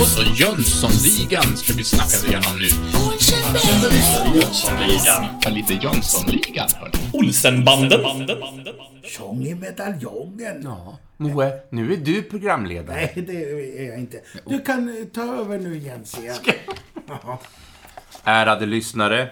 Och så Jönssonligan ska vi snacka igenom nu. Jönssonligan. Ja, lite Jönssonligan, hörni. Olsenbanden. Tjong i medaljongen. Ja. Moe, nu är du programledare. Nej, det är jag inte. Du kan eh, ta över nu Jens igen. Ärade lyssnare.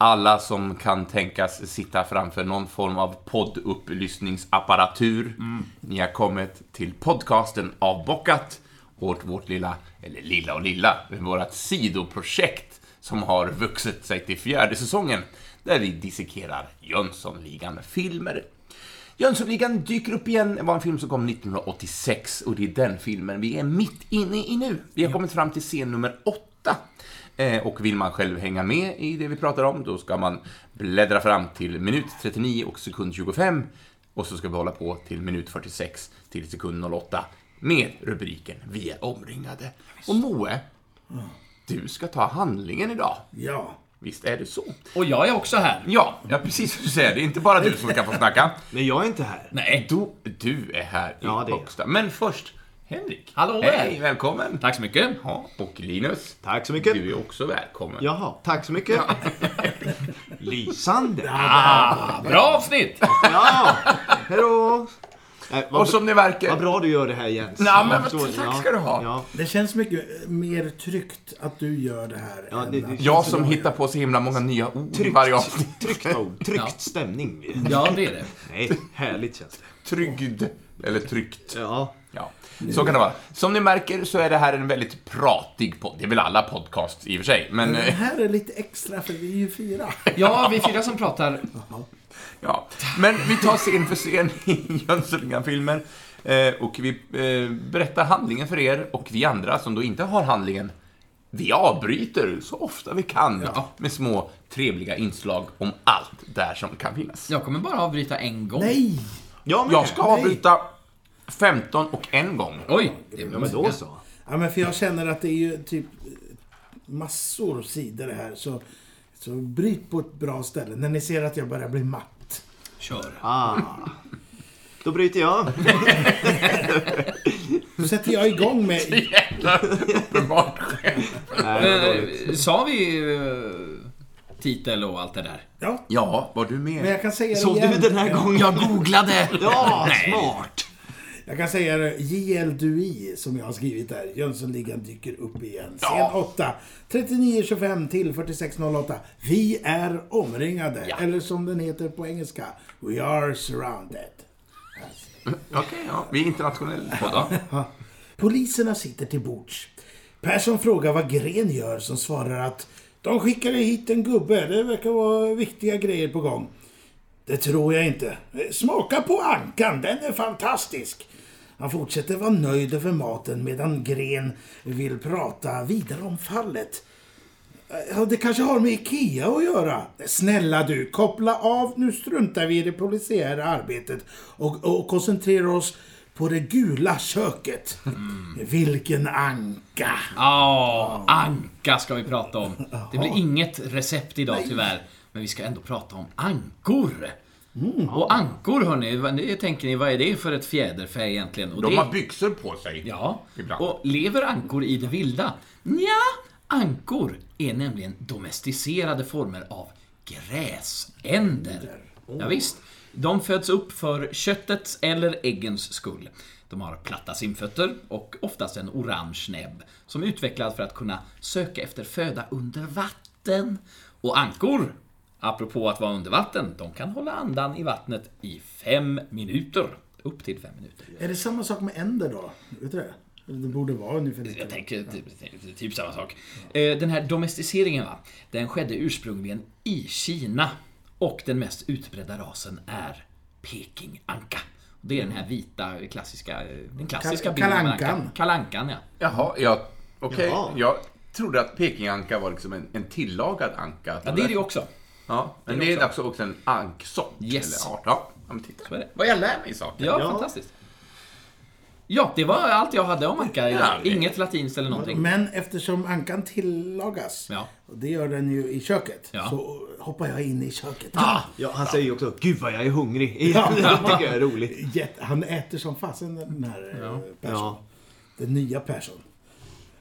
Ja. Alla som kan tänkas sitta framför någon form av poddupplysningsapparatur. Ni har kommit till podcasten Avbockat. Vårt, vårt lilla, eller lilla och lilla, men vårt sidoprojekt som har vuxit sig till fjärde säsongen. Där vi dissekerar Jönssonligan-filmer. Jönssonligan dyker upp igen. Det var en film som kom 1986 och det är den filmen vi är mitt inne i nu. Vi har kommit fram till scen nummer åtta. Eh, Och vill man själv hänga med i det vi pratar om, då ska man bläddra fram till minut 39 och sekund 25. Och så ska vi hålla på till minut 46 till sekund 08 med rubriken Vi är omringade. Och Moe, du ska ta handlingen idag. Ja. Visst är det så? Och jag är också här. Ja, ja precis som du säger. Det är inte bara du som kan få snacka. Men jag är inte här. Nej. Du, du är här i Ja, det är jag. högsta. Men först, Henrik. Hallå Hej, där. välkommen. Tack så mycket. Ja, och Linus. Tack så mycket. Du är också välkommen. Jaha, tack så mycket. Lysande. Ah, bra avsnitt! Ja, hejdå. Nej, vad, Och som ni märker... vad bra du gör det här Jens. Nej, men Så- tack ja, ska du ha. Ja, Det känns mycket mer tryggt att du gör det här. Ja, det- att- Jag som hittar på så himla många nya ord i varje avsnitt. ord, tryckt Ja. stämning. Ja, det är det. Nej, härligt känns det. Tryggd. Eller tryckt. Ja, Ja, så kan det vara. Som ni märker så är det här en väldigt pratig podd. Det är väl alla podcasts i och för sig, men... Men det eh, här är lite extra för vi är ju fyra. Ja, vi är fyra som pratar. Ja, men vi tar scen för scen i Jönssonligan-filmen. Eh, och vi eh, berättar handlingen för er och vi andra som då inte har handlingen, vi avbryter så ofta vi kan med små trevliga inslag om allt där som kan finnas. Jag kommer bara avbryta en gång. Nej! ja men, Jag ska avbryta 15 och en gång. Oj. Det ja, men då så. Ja, men för jag känner att det är ju typ massor sidor här. Så, så bryt på ett bra ställe när ni ser att jag börjar bli matt. Kör. Ah. Då bryter jag. Då sätter jag igång med... Jävla uppenbart skämt. Eh, sa vi eh, titel och allt det där? Ja, Ja, var du men med? jag kan säga det Såg igen. du den här gången? Jag googlade! Ja, smart. Jag kan säga det, JL Dui som jag har skrivit där. Jönssonligan dyker upp igen. Ja. 8. 39.25 till 46.08. Vi är omringade. Ja. Eller som den heter på engelska. We are surrounded. Okej, ja. Vi är internationella. Ja. Poliserna sitter till bords. Persson frågar vad Gren gör som svarar att de skickade hit en gubbe. Det verkar vara viktiga grejer på gång. Det tror jag inte. Smaka på ankan, den är fantastisk. Han fortsätter vara nöjd över maten medan Gren vill prata vidare om fallet. Ja, det kanske har med IKEA att göra. Snälla du, koppla av. Nu struntar vi i det polisiära arbetet och, och koncentrerar oss på det gula köket. Vilken anka! Ja, anka ska vi prata om. Det blir inget recept idag tyvärr. Men vi ska ändå prata om ankor. Och ankor hörni, vad- det tänker ni, vad är det för ett fjäderfä egentligen? Och De det, har byxor på sig. Ja, Ibland. och lever ankor i det vilda? Nja, ankor är nämligen domesticerade former av gräsänder. Ja, visst. De föds upp för köttets eller äggens skull. De har platta simfötter och oftast en orange näbb som är utvecklad för att kunna söka efter föda under vatten. Och ankor, apropå att vara under vatten, de kan hålla andan i vattnet i fem minuter. Upp till fem minuter. Är det samma sak med änder då? Vet du det? Det borde vara ungefär Jag lika. tänker typ, typ samma sak. Eh, Den här domesticeringen, va? den skedde ursprungligen i Kina. Och den mest utbredda rasen är Pekinganka. Det är den här vita klassiska, eh, den klassiska Kal- bilden kalankan. ankan. Kalankan, ja. Jaha, ja, okej. Jaha. Jag trodde att pekinganka var liksom en, en tillagad anka. Ja, det är det ju också. Ja, men Det är det är också. också, också en anksort. Yes. Eller art. Ja, ja, men titta. Så är det. Vad jag lär mig saker. Ja, Ja. fantastiskt. Ja, det var allt jag hade om Anka idag. Ja, Inget latinskt eller någonting. Men eftersom ankan tillagas, Ja. och det gör den ju i köket, Ja. så hoppar jag in i köket. Ja, han säger ju också Gud vad jag är hungrig. det tycker jag är roligt. Jätte- Han äter som fasen den här ja. Persson. Ja. Den nya Persson.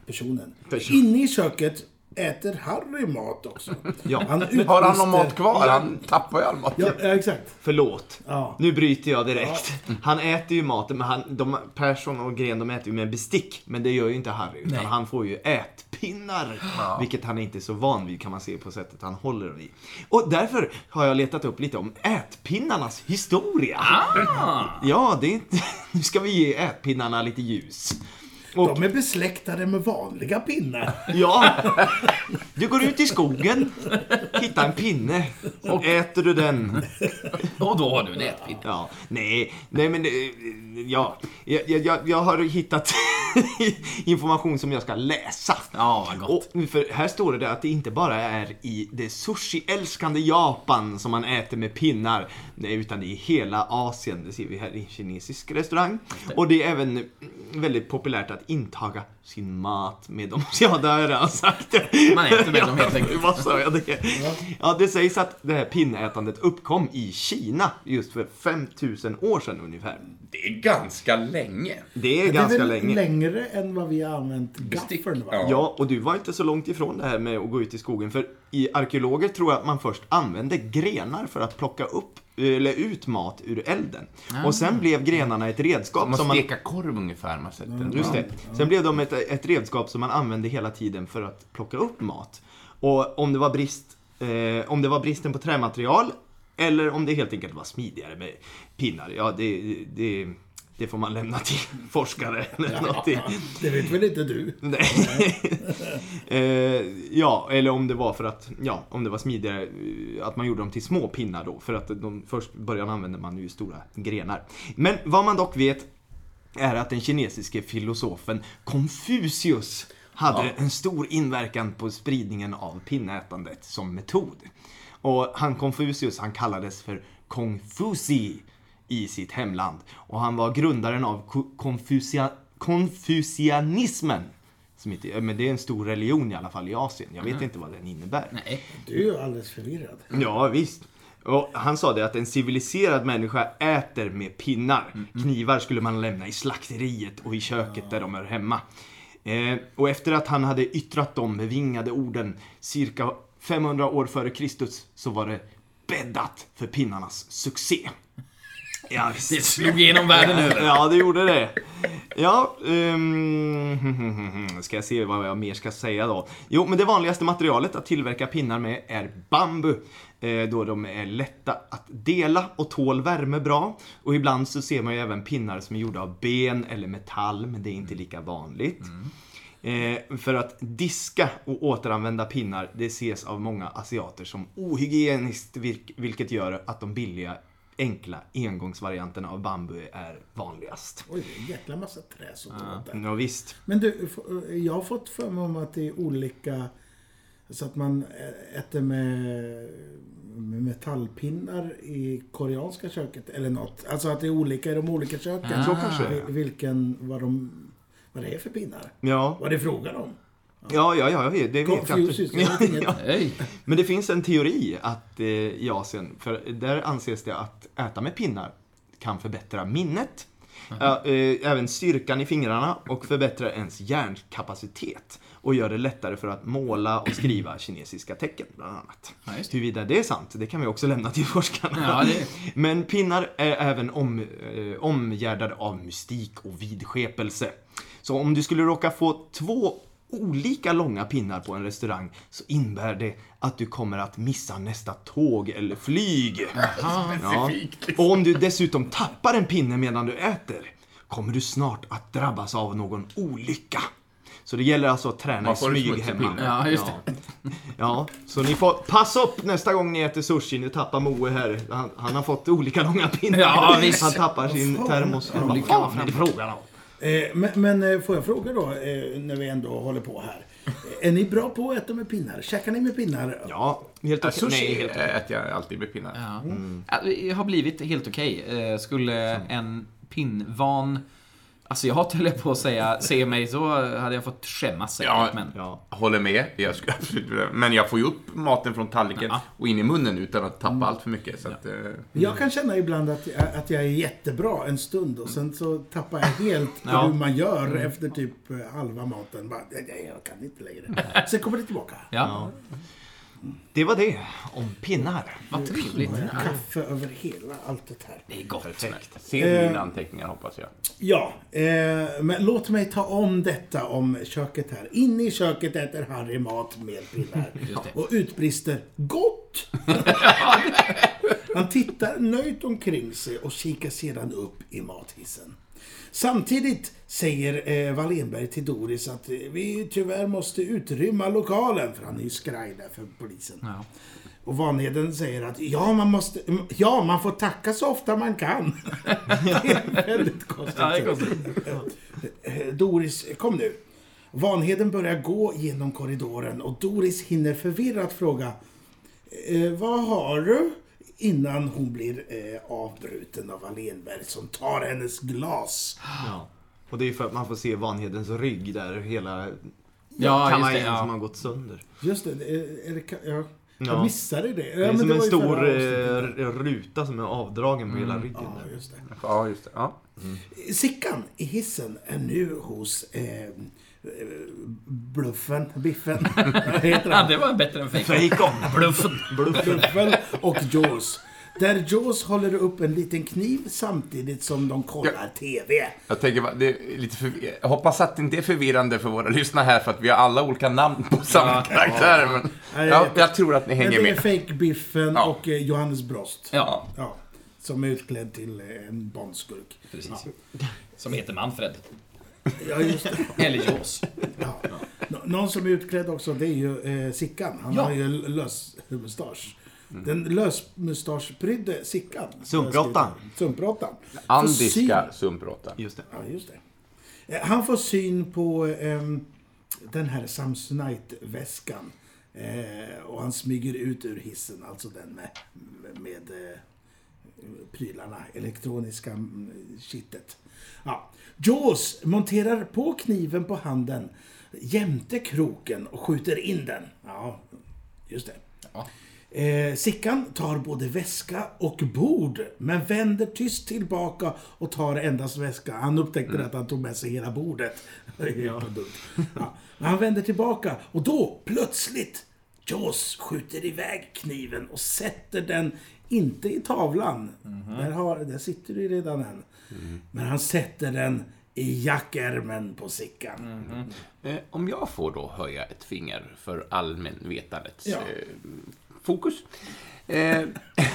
Personen. Person. Inne i köket äter Harry mat också. Ja. Han Har han någon utbrister- mat kvar? Han tappar ju all mat. Ja, ja, exakt. Förlåt. Ja. Nu bryter jag direkt. Han äter ju maten, men han, de, Persson och Gren de äter ju med bestick. Men det gör ju inte Harry. Utan Nej. han får ju ätpinnar. Vilket han inte är så van vid kan man se på sättet han håller dem i. Och därför har jag letat upp lite om ätpinnarnas historia. Ah! Ja, det är inte... Nu ska vi ge ätpinnarna lite ljus. Och De är besläktade med vanliga pinnar. Ja, du går ut i skogen, hittar en pinne och äter du den. Och då har du en ätpinne. Ja, nej, nej men eh, ja, jag, jag, jag har hittat information som jag ska läsa. Ja, vad gott. Och för här står det att det inte bara är i det sushi-älskande Japan som man äter med pinnar, nej, utan i hela Asien. Det ser vi här i en kinesisk restaurang. Och det är även väldigt populärt att intaga sin mat med dem. Ja, det har jag redan sagt. Man äter med dem helt enkelt. Vad sa jag det? Ja, det sägs att det här pinnätandet uppkom i Kina just för 5000 år sedan ungefär. Det är ganska länge. Det är Det är ganska väl länge. längre än vad vi har använt gaffeln va? Ja. Ja, och du var inte så långt ifrån det här med att gå ut i skogen. För i arkeologer tror jag att man först använde grenar för att plocka upp eller ut mat ur elden. Och sen blev grenarna ett redskap Som som man... steka korv ungefär, man sett den. Just det. Sen blev de ett, ett redskap som man använde hela tiden för att plocka upp mat. Och om det var brist, eh, om det var bristen på trämaterial eller om det helt enkelt var smidigare med pinnar, ja det, det, det får man lämna till forskare eller något. Det- vet väl inte du? Nej. eh, ja, eller om det var för att, ja, om det var smidigare eh, att man gjorde dem till små pinnar då. För att de, först början använde man ju stora grenar. Men vad man dock vet är att den kinesiske filosofen Konfucius hade en stor inverkan på spridningen av pinnätandet som metod. Och han Konfucius, han kallades för Konfuci i sitt hemland. Och han var grundaren av Ko- Konfucia, konfucianismen. Som inte, men det är en stor religion i alla fall i Asien. Jag vet inte vad den innebär. Nej. Du är alldeles förvirrad. Ja, visst. Och han sa det att en civiliserad människa äter med pinnar. Knivar skulle man lämna i slakteriet och i köket där de hör hemma. Eh, och efter att han hade yttrat de bevingade orden cirka 500 år före Kristus så var det bäddat för pinnarnas succé. Ja, visst. Det slog igenom världen över. Ja, det gjorde det. Ja, um, ska jag se vad jag mer ska säga då. Jo, men det vanligaste materialet att tillverka pinnar med är bambu. Eh, då de är lätta att dela och tål värme bra. Och ibland så ser man ju även pinnar som är gjorda av ben eller metall, men det är inte lika vanligt. Eh, för att diska och återanvända pinnar, det ses av många asiater som ohygieniskt, vilket gör att de billiga, enkla engångsvarianterna av bambu är vanligast. Oj, det är en jäkla massa trä som åt där. Ja, visst. Men du, jag har fått för mig om att det är olika... Så att man äter med, med metallpinnar i koreanska köket eller något. Alltså att det är olika i de olika köken. Så kanske Vilken, vad, de, vad det är för pinnar. Ja, Vad det är frågan om. Ja, ja, ja det vet jag Confucius, inte. jag. Men det finns en teori att eh, i Asien, för där anses det att äta med pinnar kan förbättra minnet, ja, eh, även styrkan i fingrarna och förbättra ens hjärnkapacitet och gör det lättare för att måla och skriva kinesiska tecken, bland annat. Ja, det. Huruvida det är sant, det kan vi också lämna till forskarna. Ja, det- Men pinnar är även om, eh, omgärdade av mystik och vidskepelse. Så om du skulle råka få två olika långa pinnar på en restaurang så innebär det att du kommer att missa nästa tåg eller flyg. Ja. Och om du dessutom tappar en pinne medan du äter kommer du snart att drabbas av någon olycka. Så det gäller alltså att träna i en smyg hemma. pinne. Ja, just Ja. Ja, så ni får passa upp nästa gång ni äter sushi. Nu tappar Moe här. Han, han har fått olika långa pinnar. Ja, visst. Han tappar sin termos. Vad fan är det det frågan om? Eh, men, men eh, får jag fråga då, eh, när vi ändå håller på här. Är ni bra på att äta med pinnar? Käkar ni med pinnar? Ja, helt okej. sushi Nej, helt okej. äter jag alltid med pinnar. Ja. Ja, Det har blivit helt okej. Eh, Skulle en pinnvan Alltså jag höll jag på att säga, se mig så hade jag fått skämmas säkert. Ja. Men, Ja. Håller med, jag skulle men jag får ju upp maten från tallriken Ja. och in i munnen utan att tappa allt för mycket. Så att, eh, Jag kan känna ibland att jag, att jag är jättebra en stund och sen så tappar jag helt på Ja. hur man gör efter typ halva maten. Bara, jag kan inte längre. Sen kommer det tillbaka. ja, Det var det om pinnar. vad trevligt. Kaffe över hela allt det här. Det är gott. perfekt. Ser du mina anteckningar hoppas jag. Ja, eh, men låt mig ta om detta om köket här. Inne i köket äter Harry mat med pinnar. Och utbrister GOTT! Han tittar nöjt omkring sig och kikar sedan upp i mathissen. Samtidigt säger eh, Wallenberg till Doris att eh, vi tyvärr måste utrymma lokalen, för han är ju skraj där för polisen. Ja. Och Vanheden säger att ja, man måste, ja, man får tacka så ofta man kan. det är väldigt konstigt. Ja, är Doris, kom nu. Vanheden börjar gå genom korridoren och Doris hinner förvirrat fråga eh, Vad har du? Innan hon blir eh, avbruten av Wallenberg som tar hennes glas. Ja. Och det är för att man får se Vanhedens rygg där hela Ja, just kavajen det. som Ja. har gått sönder. Just det, är, är det ka- ja. Jag Ja. missade det. Det är som en stor eh, ruta som är avdragen på hela ryggen. Ja, där. just det. Ja, just det. Ja. Sickan i hissen är nu hos eh, Bluffen, Biffen, vad heter Ja, han? det var bättre än fejk. Fejkon! Bluffen. Bluffen och Jaws. Där Jaws håller upp en liten kniv samtidigt som de kollar TV. Jag tänker det är lite förvi- jag hoppas att det inte är förvirrande för våra lyssnare här för att vi har alla olika namn på samma Ja. karaktär. Men Ja, ja, jag tror att ni Men hänger det är med. Fake Biffen Ja. och eh, Johannes Brost. Ja, Ja, som är utklädd till eh, en Bondskurk. precis. Som heter Manfred. Ja, just det. Eller Jaws. Ja. Nå- Någon som är utklädd också, det är ju eh, Sickan. Han Ja. har ju lös mustasch. Den lösmustaschprydde Sickan. Sumpråttan. Sumpråttan. Andiska sumpråttan. Just det. Ja, just det. Eh, Han får syn på ehm, den här Samsonite-väskan. Eh, och han smyger ut ur hissen, alltså den med, med eh, prylarna, elektroniska mm, kittet. Ja. Jaws monterar på kniven på handen jämte kroken och skjuter in den. Ja, just det. Ja. Eh, Sickan tar både väska och bord, men vänder tyst tillbaka och tar endast väska. Han upptäckte att han tog med sig hela bordet. Ja. Men han vänder tillbaka och då, plötsligt, Jaws skjuter iväg kniven och sätter den, inte i tavlan. Där, har, där sitter du redan än. Men han sätter den i jackärmen på Sickan. Eh, om jag får då höja ett finger för allmänvetandets Ja. eh, fokus. Eh,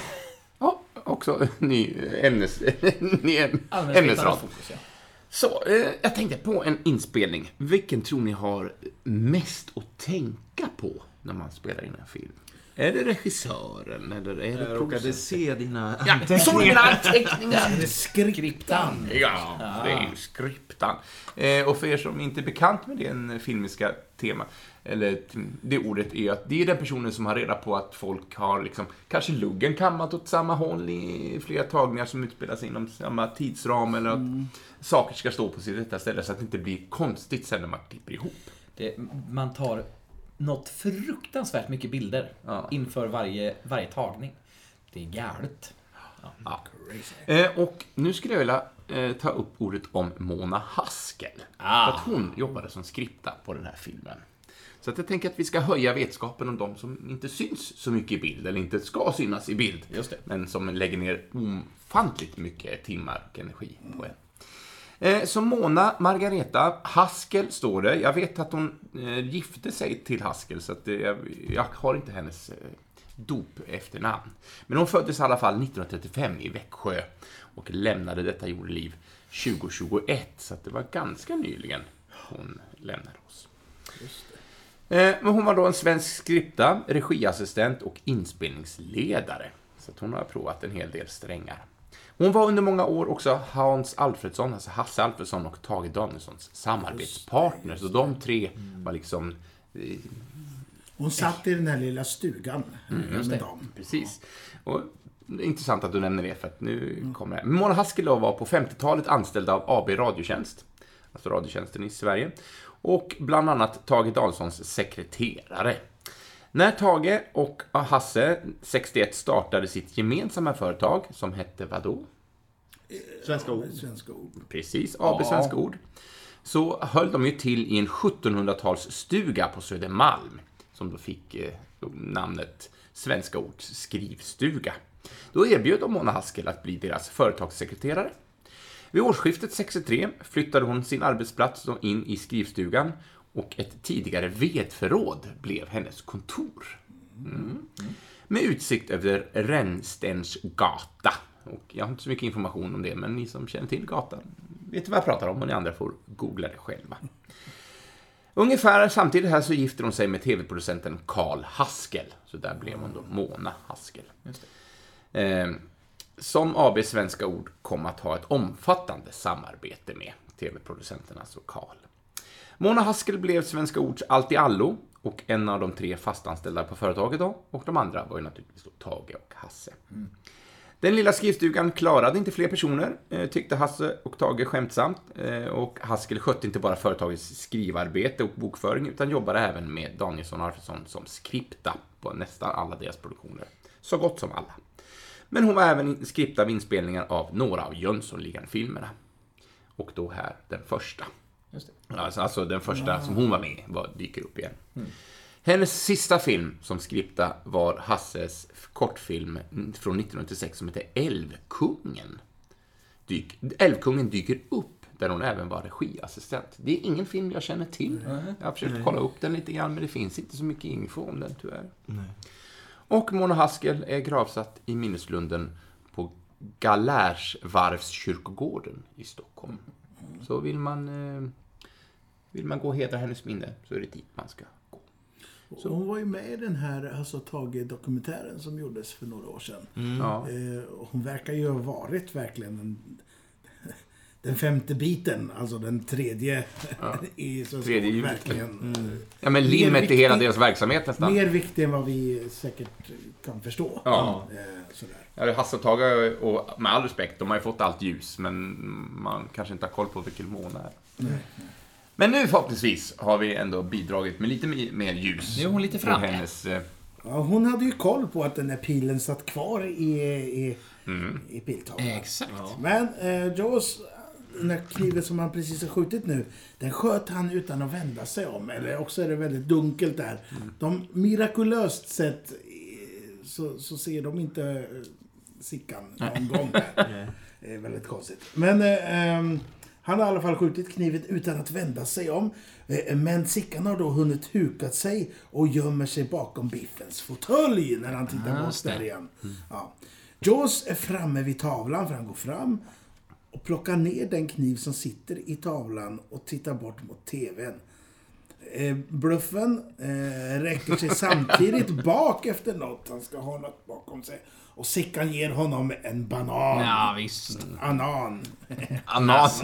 ja, också ny ämnes, ny ämnesrad. fokus, ja. Så, eh, jag tänkte på en inspelning. Vilken tror ni har mest att tänka på när man spelar in en film? Är det regissören eller är det Jag råkade se dina Ja, så är mina anteckningar! Skriptan. Ja, det är ju skriptan. Eh, och för er som inte är bekant med det filmiska tema, eller det ordet, är att det är den personen som har reda på att folk har liksom, kanske luggen kammat åt samma håll i flera tagningar som utspelar sig inom samma tidsram, eller att saker ska stå på sitt rätta ställe så att det inte blir konstigt sen när man klipper ihop. Det, man tar något fruktansvärt mycket bilder Ja. inför varje, varje tagning. Det är galet. Ja. Eh, och nu skulle jag vilja eh, ta upp ordet om Mona Haskell. Ah. För att hon jobbade som skripta på den här filmen. Så att jag tänker att vi ska höja vetskapen om de som inte syns så mycket i bild, eller inte ska synas i bild. Men som lägger ner ofantligt mycket timmar och energi på en. Eh, Så Mona Margareta Haskell står det. Jag vet att hon eh, gifte sig till Haskell, så att det, jag, jag har inte hennes eh, dop efternamn. Men hon föddes i alla fall 1935 i Växjö och lämnade detta jordeliv 2021, så det var ganska nyligen hon lämnade oss. Eh, Men hon var då en svensk skripta, regiassistent och inspelningsledare. Så hon har provat en hel del strängar. Hon var under många år också Hans Alfredsson, alltså Hasse Alfredsson och Tage Danielssons samarbetspartner. Så de tre var liksom... eh, Hon satt i den här lilla stugan just med dem. Precis. Och intressant att du nämner det, för att nu kommer det. Mona Haskell då var på 50-talet anställd av AB Radiotjänst, alltså Radiotjänsten i Sverige, och bland annat Tage Danielssons sekreterare. När Tage och Hasse 61 startade sitt gemensamma företag, som hette vadå? Svenska ord. Svenska ord. Precis, AB Svenska Ord. Så höll de ju till i en 1700-talsstuga på Södermalm, som då fick eh, namnet Svenska Ords skrivstuga. Då erbjöd de Mona Haskell att bli deras företagssekreterare. Vid årsskiftet 63 flyttade hon sin arbetsplats in i skrivstugan och ett tidigare vedförråd blev hennes kontor. Mm. Med utsikt över Rännstens gata. Och jag har inte så mycket information om det, men ni som känner till gatan vet vad jag pratar om och ni andra får googla det själva. Ungefär samtidigt här så gifter hon sig med tv-producenten Karl Haskell. Så där blev hon då Mona Haskell. Eh, som AB Svenska Ord kom att ha ett omfattande samarbete med tv-producenten, alltså Karl. Mona Haskell blev Svenska Ords allt i allo och en av de tre fastanställda på företaget då, och de andra var ju naturligtvis då Tage och Hasse. Den lilla skrivstugan klarade inte fler personer, eh, tyckte Hasse och Tage skämtsamt. Eh, och Haskell skötte inte bara företagets skrivarbete och bokföring, utan jobbade även med Danielsson och Arvidsson som skripta på nästan alla deras produktioner. Så gott som alla. Men hon var även skripta av inspelningar av några av Jönssonligan-filmerna. Och då här den första. Alltså, alltså den första som hon var med i var, dyker upp igen. Hennes sista film som skripta var Hasses kortfilm från 1996 som heter Älvkungen. Dyk, Älvkungen dyker upp, där hon även var regiassistent. Det är ingen film jag känner till. Jag har försökt kolla upp den lite grann, men det finns inte så mycket info om den tyvärr. Och Mona Haskell är gravsatt i minneslunden på Galärsvarvskyrkogården i Stockholm. Så vill man, eh, vill man gå och hedra hennes minne så är det dit man ska gå. Så hon var ju med i den här alltså, Tage-dokumentären som gjordes för några år sedan. Ja. Eh, hon verkar ju ha varit verkligen den, den femte biten, alltså den tredje i så Tredje hjulet. verkligen. eh, ja, men limmet i hela deras verksamhet nästan. Mer viktig än vad vi säkert kan förstå. Ja. Eh, sådär. Ja, det Hasse och Tage, och med all respekt, de har ju fått allt ljus, men man kanske inte har koll på vilken måne är. Men nu förhoppningsvis har vi ändå bidragit med lite mer ljus. Nu är hon lite framme. hennes... eh, Ja, hon hade ju koll på att den där pilen satt kvar i, i, i piltavlan. Exakt. Men eh, Jaws, den där kniven som han precis har skjutit nu, den sköt han utan att vända sig om. Eller också är det väldigt dunkelt där. De mirakulöst sett eh, så, så ser de inte eh, Sickan någon gång där. Det är väldigt konstigt. Men eh, ehm, han har i alla fall skjutit kniven utan att vända sig om. Eh, Men Sickan har då hunnit hukat sig och gömmer sig bakom Biffens fåtölj när han tittar bort Just det. där igen. Ja. Jaws är framme vid tavlan, för han går fram och plockar ner den kniv som sitter i tavlan och tittar bort mot TVn. Eh, bluffen eh, räcker sig samtidigt bak efter något. Han ska ha något bakom sig. Och Sickan ger honom en banan. Ja, visst. Anan. Ananas.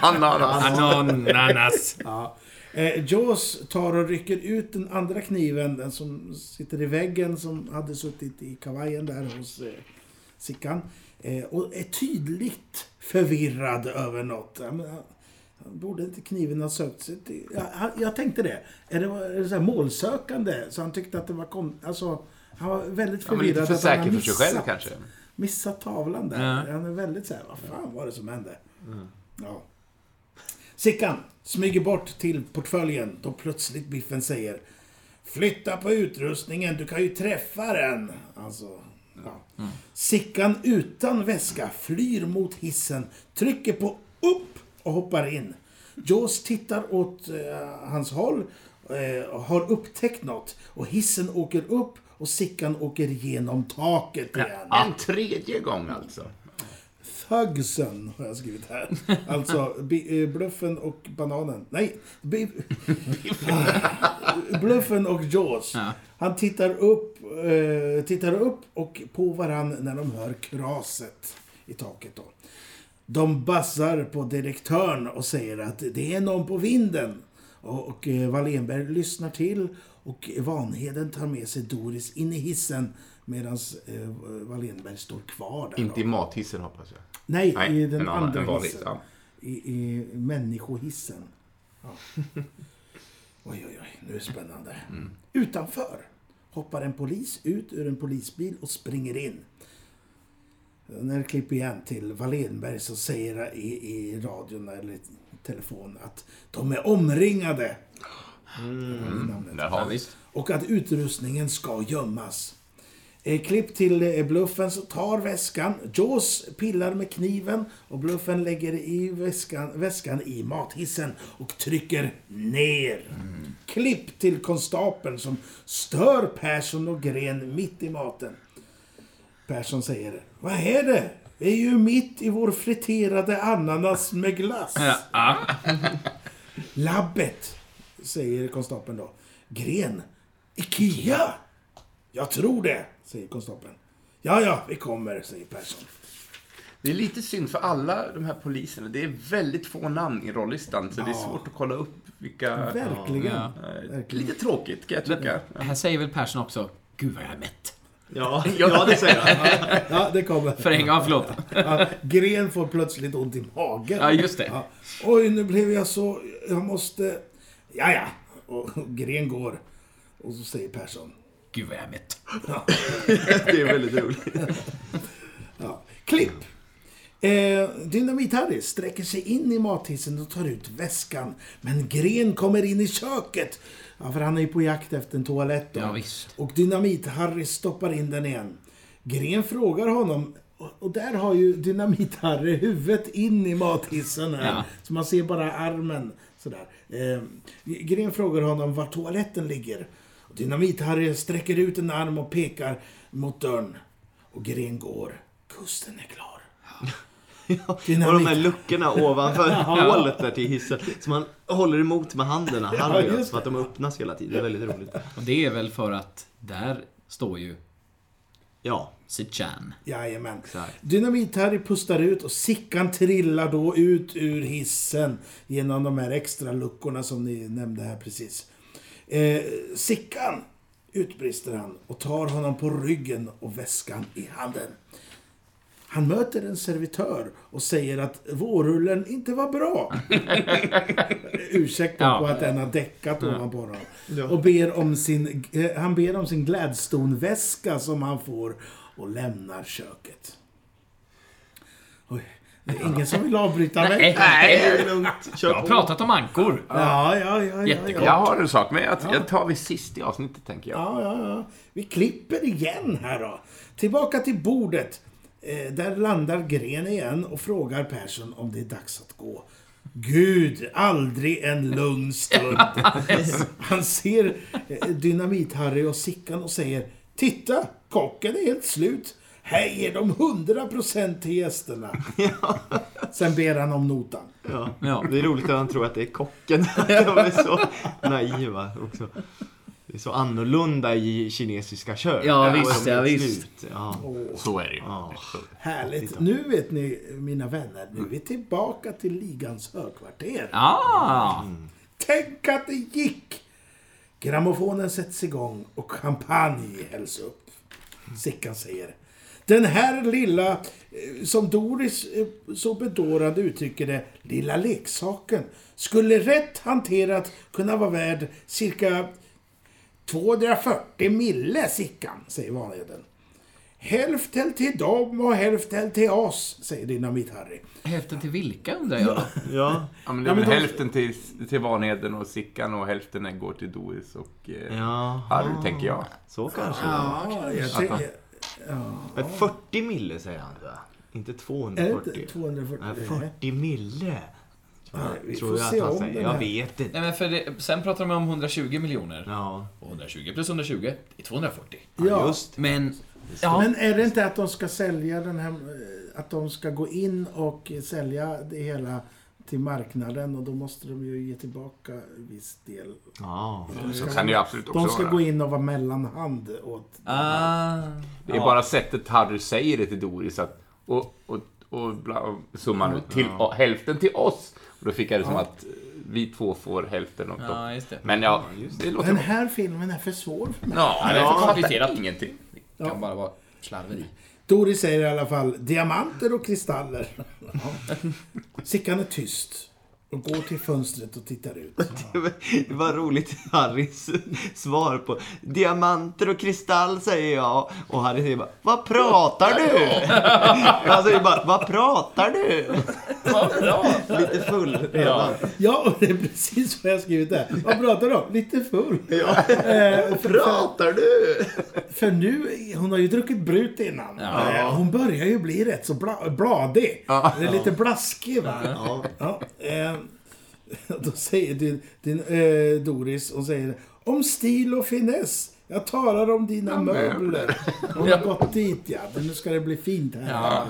Ananas. Ananas. Ja. Eh, Jaws tar och rycker ut den andra kniven, den som sitter i väggen, som hade suttit i kavajen där hos eh, Sickan. Eh, och är tydligt förvirrad över något. Ja, men, han- borde inte kniven ha sökt sig till... Ja, han- jag tänkte det. Är det, är det så här målsökande? Så han tyckte att det var kon... Alltså, han var väldigt Ja, men förvirrad. lite för han säker för sig själv kanske. missat tavlan där. Ja. Han är väldigt så här, vad fan var det som hände? Ja. Sickan smyger bort till portföljen då plötsligt Biffen säger Flytta på utrustningen, du kan ju träffa den. Alltså, ja. Sickan utan väska flyr mot hissen, trycker på upp och hoppar in. Jaws tittar åt eh, hans håll eh, och har upptäckt något. Och hissen åker upp och Sickan åker igenom taket igen. En tredje gång alltså. Thugsen har jag skrivit här. Alltså eh, bluffen och bananen. Nej, bluffen och Jaws. Ja. Han tittar upp, eh, tittar upp och på varann när de hör kraset i taket. Då. De bassar på direktören och säger att det är någon på vinden. Och, eh, Wallenberg lyssnar till och Vanheden tar med sig Doris in i hissen Medan eh, Wallenberg står kvar där. Inte i mathissen hoppas jag. Nej, Nej, i den en annan, andra vanlig. hissen. Ja. I, I människohissen. Ja. Oj, oj, oj. Nu är det spännande. Mm. Utanför hoppar en polis ut ur en polisbil och springer in. När klipper igen till Wallenberg så säger i, i radion eller telefon att de är omringade. Mm. Vi. Och att utrustningen ska gömmas. Eh, klipp till eh, Bluffen så tar väskan. Jaws pillar med kniven och Bluffen lägger i väskan, väskan i mathissen och trycker ner. Klipp till konstapeln som stör Persson och Gren mitt i maten. Persson säger Vad är det? Vi är ju mitt i vår friterade ananas med glass. Ja. Labbet, säger konstapeln då. Gren. Ikea? Jag tror det, säger konstapeln. Ja, ja, vi kommer, säger Persson. Det är lite synd för alla de här poliserna. Det är väldigt få namn i rollistan, så det är Ja. svårt att kolla upp vilka... Verkligen. Ja. Lite tråkigt, kan jag tycka. Här säger väl Persson också, Gud vad jag är mätt. Ja, ja det säger han. Ja, det kommer. För en gång, förlåt. Ja, Gren får plötsligt ont i magen. Ja, just det. Ja. Oj, nu blev jag så... Jag måste... Ja, ja. Och Gren går. Och så säger Persson. Gud vad jag är mätt. Det är väldigt roligt. Ja. Klipp! Eh, Dynamit-Harry sträcker sig in i mathissen och tar ut väskan. Men Gren kommer in i köket. Ja, för han är ju på jakt efter en toalett då. Ja, visst. Och Dynamit-Harry stoppar in den igen. Gren frågar honom, och- där har ju Dynamit-Harry huvudet in i mathissen här. Ja. Så man ser bara armen sådär. Eh, Gren frågar honom var toaletten ligger. Dynamit-Harry sträcker ut en arm och pekar mot dörren. Och Gren går. Kusten är klar. Och de här luckorna ovanför hålet där till hissen. Som man håller emot med handen Harry Ja, så att de öppnas hela tiden. Det är väldigt roligt. Och det är väl för att där står ju Ja, Sitchan. Jajamän. Exakt. Dynamit-Harry pustar ut och Sickan trillar då ut ur hissen genom de här extra luckorna som ni nämnde här precis. Eh, Sickan, utbrister han och tar honom på ryggen och väskan i handen. Han möter en servitör och säger att vårrullen inte var bra. Ursäkta Ja. på att den har däckat ovanpå honom. Och ber om sin, eh, han ber om sin Gladstone-väska som han får och lämnar köket. Oj, det är ingen som vill avbryta mig? Nej, nej. lugnt. Jag har pratat om ankor. Ja, ja, ja. ja, ja. Jag har en sak, men jag, jag tar vi sist i avsnittet, tänker jag. Ja, ja, ja. Vi klipper igen här då. Tillbaka till bordet. Eh, där landar Gren igen och frågar Persson om det är dags att gå. Gud, aldrig en lugn stund. Han ser eh, Dynamit-Harry och Sickan och säger Titta, kocken är helt slut. Här ger de 100% till gästerna. Sen ber han om notan. Ja. Ja. Det är roligt att han tror att det är kocken. De är så naiva också. Det är så annorlunda i kinesiska kök. Ja, Där visst, ja, visst. Ja. Så är det ju. Ja. Härligt. Nu vet ni, mina vänner, nu är vi tillbaka till ligans högkvarter. Ah! Tänk att det gick! Grammofonen sätts igång och champagne hälls upp. Sickan säger. Den här lilla, eh, som Doris eh, så bedårande uttrycker det, lilla leksaken skulle rätt hanterat kunna vara värd cirka 240 mille, Sickan, säger Vanheden. Hälften till dem och hälften till oss, säger Dynamit-Harry. Hälften till vilka undrar jag? Ja. Ja, men det Ja, är men väl de- hälften till, till Vanheden och Sickan och hälften går till Doris och eh, Jaha. Harry, tänker jag. Så kanske. Ja, jag tänker... Men 40 mille säger han? Inte Är det 240. inte 240? Nej, 40 mille. Vi Tror får jag se att han om säger. den Jag här. vet inte. Nej, men för det, sen pratar de om 120 miljoner. Ja, Och 120 plus 120 det är 240. Ja, just det. Men... Ja, Men är det inte att de ska sälja den här... eh, Att de ska gå in och sälja det hela till marknaden och då måste de ju ge tillbaka viss del. Ja. Så kan det ju absolut också de ska vara. gå in och vara mellanhand åt... ah, Det är ja. bara sättet Harry säger det till Doris att, och, och, och bla, summan ut till och, hälften till oss. Och då fick jag det som att eh, vi två får hälften och Ja, just det. Men ja, det låter Den bra. här filmen är för svår för mig. Ja, det är för fattar ingenting. Kan bara vara slarveri. Doris säger i alla fall diamanter och kristaller. Ja. Sickan är tyst och går till fönstret och tittar ut. Det var roligt, Harrys svar på diamanter och kristall säger jag. Och Harry säger bara, vad pratar du? Han säger bara, vad pratar du? Lite full redan. Ja, och det är precis vad jag skrivit där. Vad pratar du om? Lite full. Eh, för, Pratar du? för nu, hon har ju druckit brut innan. Eh, Hon börjar ju bli rätt så bla, bladig. Det är lite blaskig va. Ja. eh, då säger din, din eh, Doris, hon säger om stil och finess. Jag talar om dina möbler. Hon har gått dit ja. Men nu ska det bli fint här. Ja.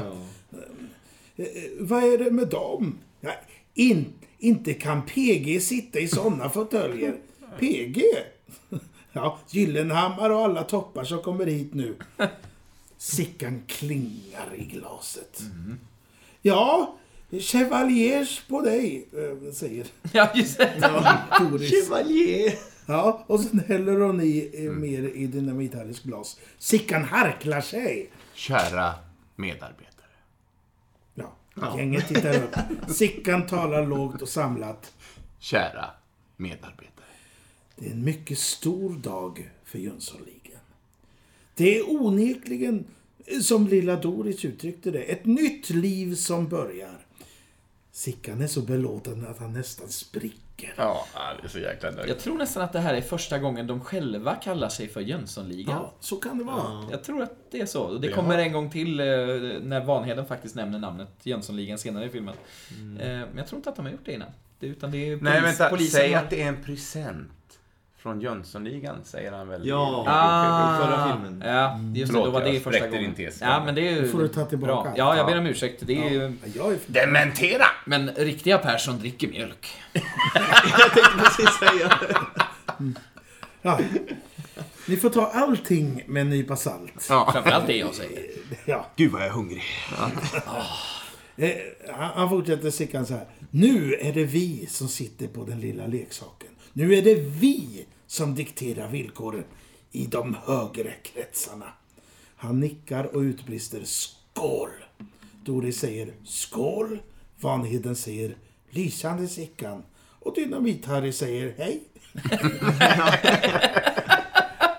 Eh, vad är det med dem? Ja, in, inte kan PG sitta i sådana fåtöljer. PG? Ja, Gyllenhammar och alla toppar som kommer hit nu. Sickan klingar i glaset. Ja, chevaliers på dig, eh, säger Ja, just det. Doris. Chevalier. Ja, och sen häller hon i eh, mer i Dynamit-Harrys glas. Sickan harklar sig. Kära medarbetare. Ja, gänget tittar upp. Sickan talar lågt och samlat. Kära medarbetare. Det är en mycket stor dag för Jönssonligan. Det är onekligen, eh, som lilla Doris uttryckte det, ett nytt liv som börjar. Sickan är så belåten att han nästan spricker. Ja, det är så jäkla nöjd. Jag tror nästan att det här är första gången de själva kallar sig för Jönssonligan. Ja, så kan det vara. Jag tror att det är så. Det kommer en gång till eh, när Vanheden faktiskt nämner namnet Jönssonligan senare i filmen. Eh, Men jag tror inte att de har gjort det innan. Det, utan det är polis, Nej, vänta. polisen Säg har- att det är en present. Från Jönssonligan, säger han väl? Ja. Ah, Förra filmen. Ja, just det. Förlåt, Då var det jag första gången. din tes. Ja, men det är ju får du ta tillbaka bra. Ja, jag ber om ursäkt. Det är ju... Ja, jag är för... Dementera! Men riktiga Persson dricker mjölk. Jag tänkte precis säga det. ja. Ni får ta allting med en nypa salt. Ja. Framförallt det jag säger. Ja. Gud vad jag är hungrig. Eh, han, han fortsätter Sickan så här. Nu är det vi som sitter på den lilla leksaken. Nu är det vi som dikterar villkoren i de högre kretsarna. Han nickar och utbrister skål. Doris säger skål. Vanheden säger lysande Sickan. Och Dynamit-Harry säger hej.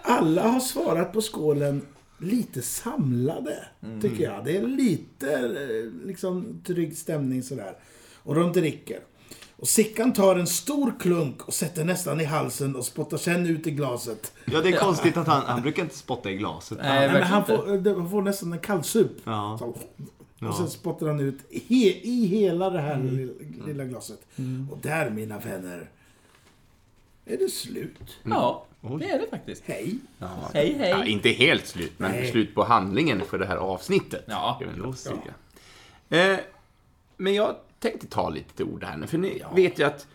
Alla har svarat på skålen lite samlade, tycker jag. Det är lite eh, liksom trygg stämning sådär. Och de dricker. Och Sickan tar en stor klunk och sätter nästan i halsen och spottar sen ut i glaset. Ja, det är konstigt att han, han brukar inte spotta i glaset. Nej, men han får, eh, det- han får nästan en kallsup. Ja. Så, Ja. och sen spottar han ut he, i hela det här lilla, lilla glaset. Och där, mina vänner, är det slut. Ja, det är det faktiskt. Hej! Hej, hej. Ja, inte helt slut, men Nej. slut på handlingen för det här avsnittet. Ja, just säga. Eh, men jag tänkte ta lite till ord här nu, för ni vet ju att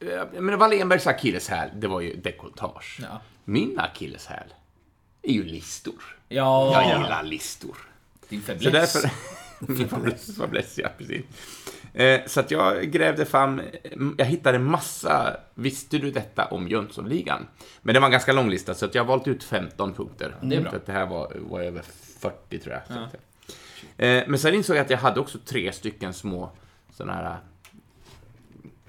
eh, jag menar, Wallenbergs akilleshäl, det var ju dekolletage. Ja. Min akilleshäl är ju listor. Ja, Jag gillar listor. din Så fäbless. därför... Fäbless, fäbless, ja, precis. Eh, så att jag grävde fram, jag hittade massa, visste du detta om Jönssonligan? Men det var en ganska lång lista, så att jag har valt ut 15 punkter. Det är bra. Så att det här var, var över 40 tror jag. Så att, eh, men sen insåg jag att jag hade också tre stycken små sådana här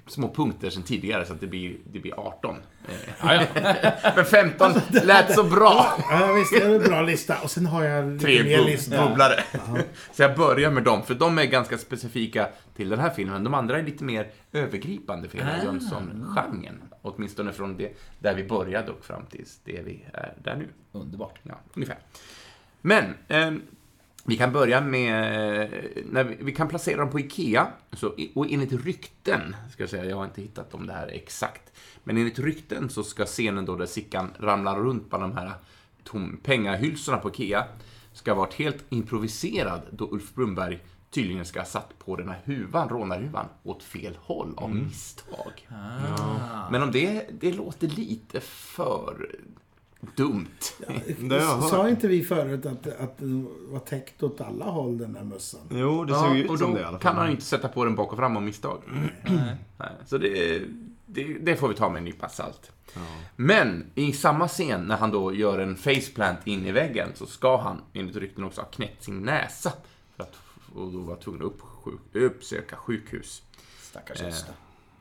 små punkter sen tidigare, så att det blir, det blir 18. Eh, Ja, ja. Men 15 lät så bra! Ja, visst, det är en bra lista. Och sen har jag tre mer bub- lista. bubblare. Så jag börjar med dem, för de är ganska specifika till den här filmen. De andra är lite mer övergripande för hela Ah. Jönsson-genren. Åtminstone från det där vi började och fram tills det vi är där nu. Underbart. Ja, ungefär. Men, ehm, vi kan börja med, när vi, vi kan placera dem på IKEA. Så, och enligt rykten, ska jag säga, jag har inte hittat om det här exakt. Men enligt rykten så ska scenen då där Sickan ramlar runt på de här tom, pengahylsorna på IKEA ska ha varit helt improviserad då Ulf Brunberg tydligen ska ha satt på den här huvan, rånarhuvan, åt fel håll av misstag. Men om det, det låter lite för dumt. Det hört. Sa inte vi förut att, att den var täckt åt alla håll, den där mössan? Jo, det Ja, såg ju ut som det i alla fall. kan han ju inte sätta på den bak och fram av misstag. Nej. Så det, det, det får vi ta med en nypa salt. Men i samma scen, när han då gör en faceplant in i väggen, så ska han enligt rykten också ha knäckt sin näsa. För att, och då var tvungen att uppsjuk, uppsöka sjukhus. Stackars Eh,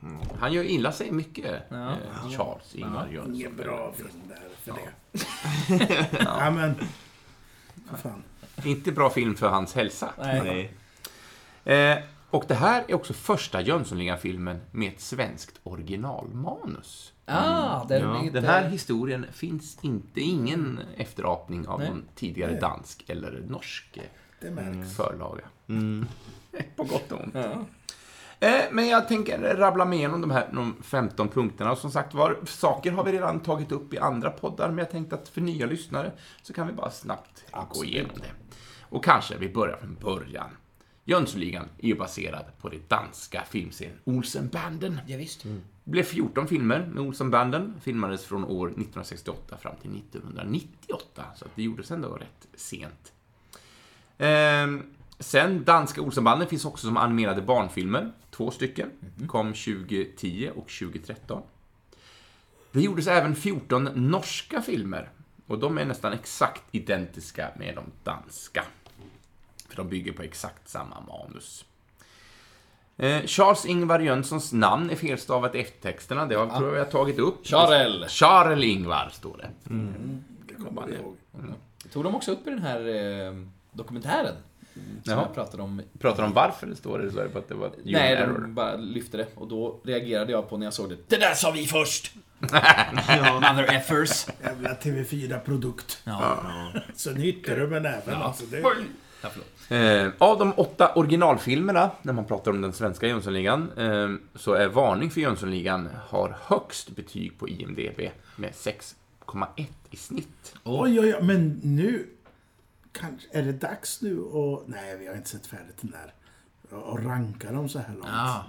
Gösta. Han gör illa sig mycket, Ja. eh, Charles Ingvar Jönsson. Ingen bra film där för det. ja, men... För fan. Inte bra film för hans hälsa. Nej. Nej. Eh, och det här är också första Jönssonligan-filmen med ett svenskt originalmanus. Ah, den, Ja, inte... Den här historien finns inte, ingen efterapning av Nej. någon tidigare dansk eller norsk förlaga. Mm. På gott och ont. Ja. Eh, men jag tänker rabbla med igenom de här de 15 punkterna. Och som sagt var, saker har vi redan tagit upp i andra poddar, men jag tänkte att för nya lyssnare så kan vi bara snabbt gå Absolut. igenom det. Och kanske vi börjar från början. Jönssonligan är ju baserad på det danska filmserien Olsenbanden. Ja, visst. Det blev 14 filmer med Olsenbanden, filmades från år 1968 fram till 1998, så det gjordes ändå rätt sent. Ehm, sen, danska Olsenbanden finns också som animerade barnfilmer, två stycken, kom 2010 och 2013. Det gjordes även 14 norska filmer, och de är nästan exakt identiska med de danska. För de bygger på exakt samma manus. Eh, Charles Ingvar Jönssons namn är felstavat i eftertexterna. Det har tror jag vi har tagit upp. Charles. Charles Ingvar står det. Det kommer jag ihåg. Tog de också upp i den här eh, dokumentären? Som Jaha. jag pratade om. Pratar de varför det står det? På att det var ett human Nej, error. de bara lyfte det. Och då reagerade jag på när jag såg det. Det där sa vi först! Ja. Mother effers. Jävla TV4-produkt. Ja. Så nyttjar du med näven alltså. Det, ja. Eh, av de åtta originalfilmerna, när man pratar om den svenska Jönssonligan, eh, så är Varning för Jönssonligan har högst betyg på IMDB med 6,1 i snitt. oj, oj, oj, men nu... Kanske, är det dags nu och Nej, vi har inte sett färdigt den där. Och ranka dem så här långt. Ja.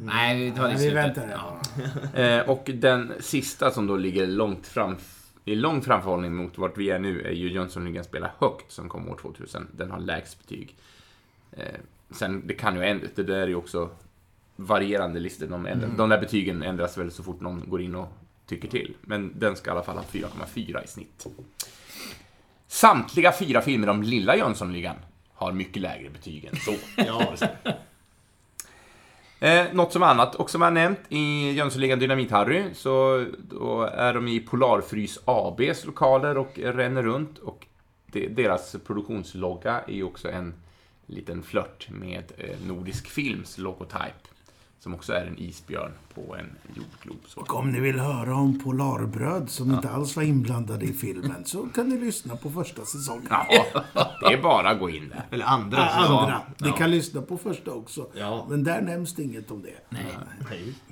Nej, vi tar det i Nej, vi slutet. väntar. Ja. Eh, och den sista som då ligger långt fram i lång framförhållning mot vart vi är nu är ju Jönssonligan spelar högt som kom år 2000. Den har lägst betyg. Eh, sen, det kan ju ändras, det där är ju också varierande listor. De, ändrar, de där betygen ändras väl så fort någon går in och tycker till. Men den ska i alla fall ha 4,4 i snitt. Samtliga fyra filmer om Lilla Jönssonligan har mycket lägre betyg än så. Ja. Eh, något som annat, och som jag nämnt i Jönssonligan Dynamit-Harry, så är de i Polarfrys ABs lokaler och ränner runt. Och det, deras produktionslogga är ju också en liten flört med eh, Nordisk Films logotype. Som också är en isbjörn på en jordglob. Så. Och om ni vill höra om Polarbröd som inte alls var inblandade i filmen så kan ni lyssna på första säsongen. Ja, det är bara att gå in där. Eller andra. Så. Andra. Ni kan lyssna på första också. Ja. Men där nämns det inget om det.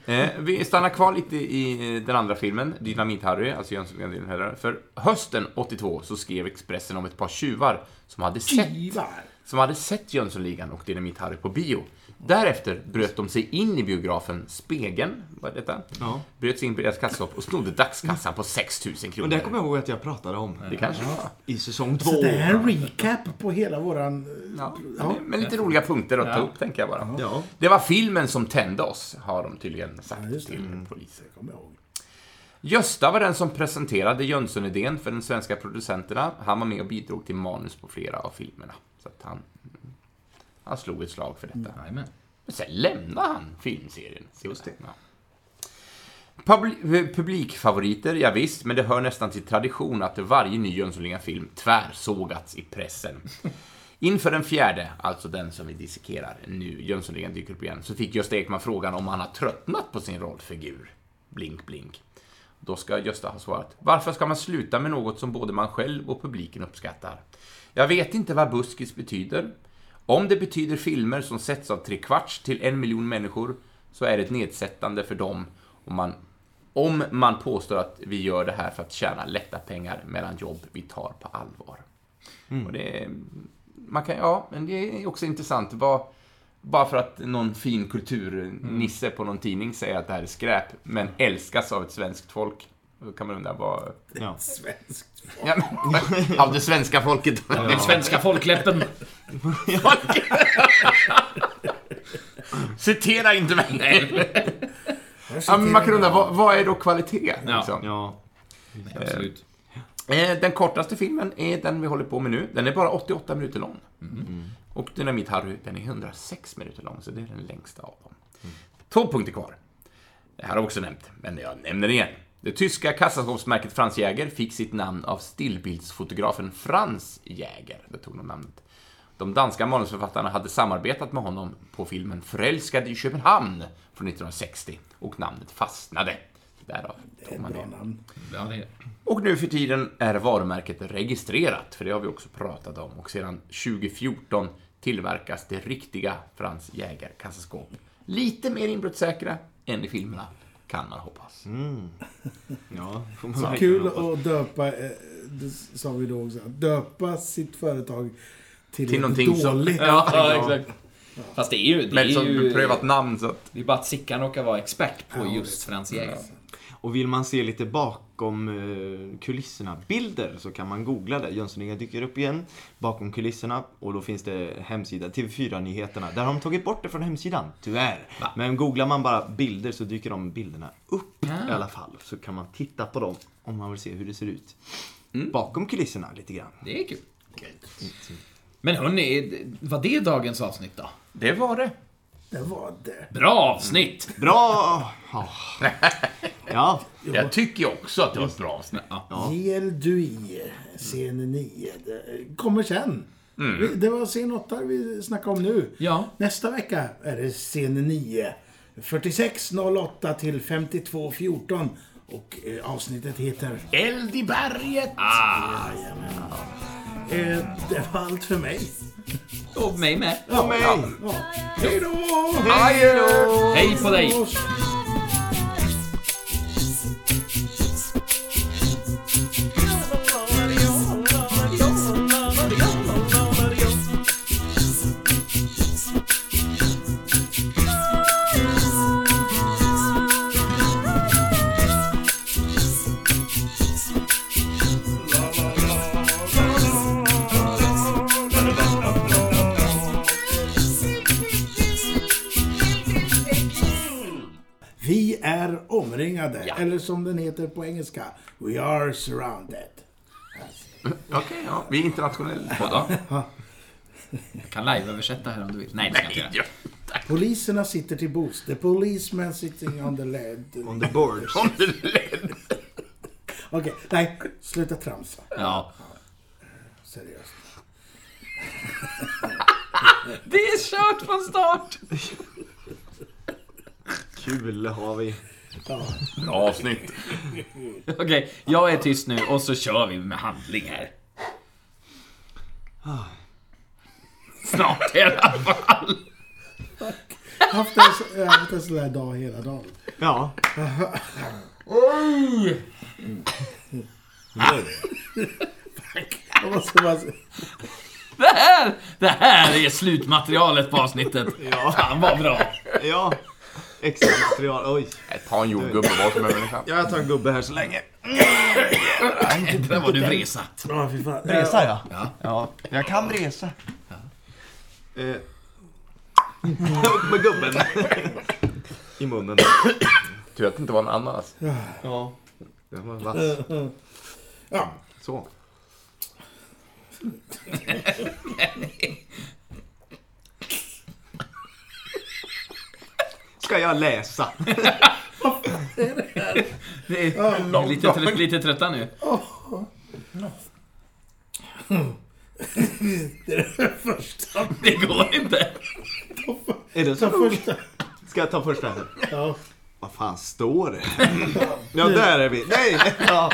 Nej. Eh, vi stannar kvar lite i eh, den andra filmen, Dynamit-Harry, alltså Jönssonligan. För hösten 82 så skrev Expressen om ett par tjuvar som hade sett Ivar. som hade sett Jönssonligan och Dynamit-Harry på bio. Därefter bröt de sig in i biografen Spegeln, vad är detta? Ja. Bröt sig in på deras kassaskåp och snodde dagskassan på 6 000 kronor. Och det kommer jag ihåg att jag pratade om. Det kanske var. I säsong två. Så det är en recap på hela våran... Ja, Ja. Med lite roliga punkter att ta upp, tänker jag bara. Ja. Det var filmen som tände oss, har de tydligen sagt det. till polisen. Kommer jag ihåg. Gösta var den som presenterade Jönsson-idén för de svenska producenterna. Han var med och bidrog till manus på flera av filmerna. Så att han, han slog ett slag för detta. Jajamän. Men sen lämnade han filmserien. Just det. Ja. Publi- eh, publikfavoriter, ja, visst, men det hör nästan till tradition att varje ny Jönssonligan-film tvärsågats i pressen. Inför den fjärde, alltså den som vi dissekerar nu, Jönssonligan dyker upp igen, så fick Gösta Ekman frågan om han har tröttnat på sin rollfigur. Blink, blink. Då ska Gösta ha svarat. Varför ska man sluta med något som både man själv och publiken uppskattar? Jag vet inte vad buskis betyder. Om det betyder filmer som setts av tre kvarts till en miljon människor så är det nedsättande för dem om man, om man påstår att vi gör det här för att tjäna lätta pengar mellan jobb vi tar på allvar. Och det, man kan, ja, men det är också intressant. Vad, bara för att någon fin kulturnisse på någon tidning säger att det här är skräp, men älskas av ett svenskt folk. Då kan man undra vad... Ja. Svenskt. Ja, men, av det svenska folket. Den svenska folkläppen. Citera inte mig! Ja, men man kan undra, vad, vad är då kvalitet? Ja. Liksom? Ja. Absolut. Eh, Den kortaste filmen är den vi håller på med nu. Den är bara 88 minuter lång. Och Dynamit Harry, den är 106 minuter lång, så det är den längsta av dem. 12 punkter kvar. Det här har jag också nämnt, men jag nämner det igen. Det tyska kassaskåpsmärket Franz Jäger fick sitt namn av stillbildsfotografen Franz Jäger. Det tog de namnet. De danska manusförfattarna hade samarbetat med honom på filmen Förälskad i Köpenhamn från 1960 och namnet fastnade. Därav tog man det. namn. Ja, det är Och nu för tiden är varumärket registrerat, för det har vi också pratat om. Och sedan 2014 tillverkas det riktiga Frans Jäger kassaskåp. Lite mer inbrottssäkra än i filmerna, kan man hoppas. Ja, får man Så kul hoppas. att döpa, eh, det sa vi då också, döpa sitt företag till, Till någonting som- dåligt. Ja, ja, exakt. Fast det är ju... Det Men är som ju beprövat namn, så att... Det är bara att Sickan råkar vara expert på Ja, just Frans Jäger. Och vill man se lite bakom eh, kulisserna bilder så kan man googla det. Jönssonligan dyker upp igen bakom kulisserna och då finns det hemsida TV4-nyheterna. Där har de tagit bort det från hemsidan, tyvärr. Va? Men googlar man bara bilder så dyker de bilderna upp Ah. i alla fall. Så kan man titta på dem om man vill se hur det ser ut. Bakom kulisserna lite grann. Det är kul. Men hörni, var det dagens avsnitt då? Det var det. Det var det. Bra avsnitt! Bra! Ja. ja. Jag tycker också att det var ett bra avsnitt. Ja. JL Dui, scen 9. Det kommer sen. Vi- Det var scen 8 vi snackade om nu. Ja. Nästa vecka är det scen 9. 46.08 till 52.14. Och eh, avsnittet heter... Eld i berget! Eh, det var allt för mig. Och mig med. Ja, mig. Ja. Hej då! Adjö! Hej på dig! Eller som den heter på engelska. We are surrounded. Okej, ja. Vi är internationella podd. Jag kan live-översätta här om du vill. Nej, det ska jag inte göra. Poliserna sitter till bords. The policeman sitting on the led. On the board. Om det led. Okej, nej. Sluta tramsa. Ja. Seriöst. Det är kört från start! Kul har vi. Bra avsnitt. Okej, jag är tyst nu och så kör vi med handling här. Snart i alla fall. Jag har haft en, så- jag har haft en sån här dag hela dagen. Ja. Jag måste bara... Det här, det här är slutmaterialet på avsnittet. Ja. Fan vad bra. Ja. Extra material. Oj. Ta en jordgubbe vad som helst. Ja, jag tar en gubbe här så länge. Det där var du vresat. Ja, fy fan. Resa ja. Ja. Ja, jag kan resa. Eh. Upp med gubben. I munnen. Tur att det inte var en ananas. Ja. Den var vass. Ja, Så. Ska jag läsa? Vi är lite, trött, lite trötta nu. första. Det går inte. Är det så? Ta första. Ska jag ta första? Ja. Vad fan står det? Ja, där är vi. Nej! Ja.